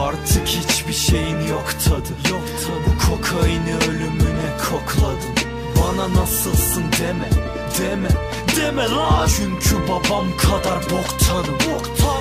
Artık hiçbir şeyin yok tadı. Yok tadı Bu kokaini ölümüne kokladın Bana nasılsın deme Deme Deme lan Çünkü babam kadar boktanım. Boktan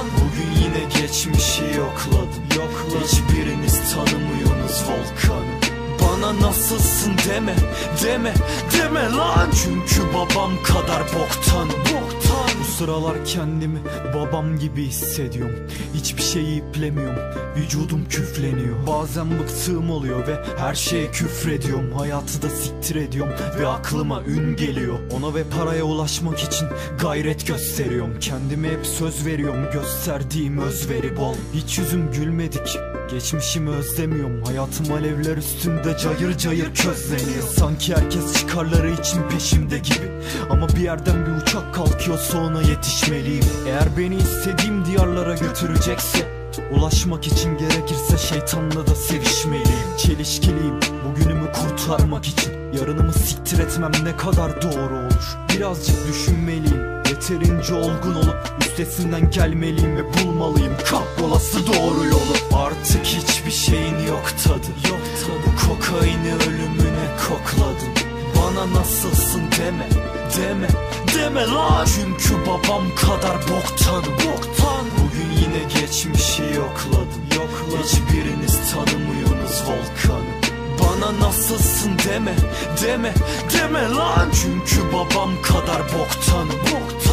nasılsın deme Deme deme lan. Çünkü babam kadar boktan Boktan. Bu sıralar kendimi babam gibi hissediyorum. Hiçbir şeyi iplemiyorum Vücudum küfleniyor. Bazen bıktığım oluyor ve her şeye küfrediyorum. Hayatı da siktir ediyorum ve aklıma ün geliyor. Ona ve paraya ulaşmak için gayret gösteriyorum. Kendime hep söz veriyorum gösterdiğim özveri bol. Hiç yüzüm gülmedik Geçmişimi özlemiyorum. Hayatım alevler üstünde cayır cayır közleniyor. Sanki herkes çıkarları için peşimde gibi. Ama bir yerden bir uçak kalkıyor sonra yetişmeliyim. Eğer beni istediğim diyarlara götürecekse Ulaşmak için gerekirse şeytanla da sevişmeliyim. Çelişkiliyim bugünümü kurtarmak için. Yarınımı siktir etmem ne kadar doğru olur. Birazcık düşünmeliyim Yeterince olgun olup üstesinden gelmeliyim ve bulmalıyım. Kahrolası doğru yolu. Artık hiçbir şeyin yok tadı. Yok tadı. Bu kokaini ölümüne kokladın Bana nasılsın deme Deme Deme lan. Çünkü babam kadar boktanım Boktan. Bugün yine geçmişi yokladım. Yokladım. Hiçbiriniz tanımıyorsunuz volkanı bana nasılsın deme Deme Deme lan. Çünkü babam kadar boktanım Boktan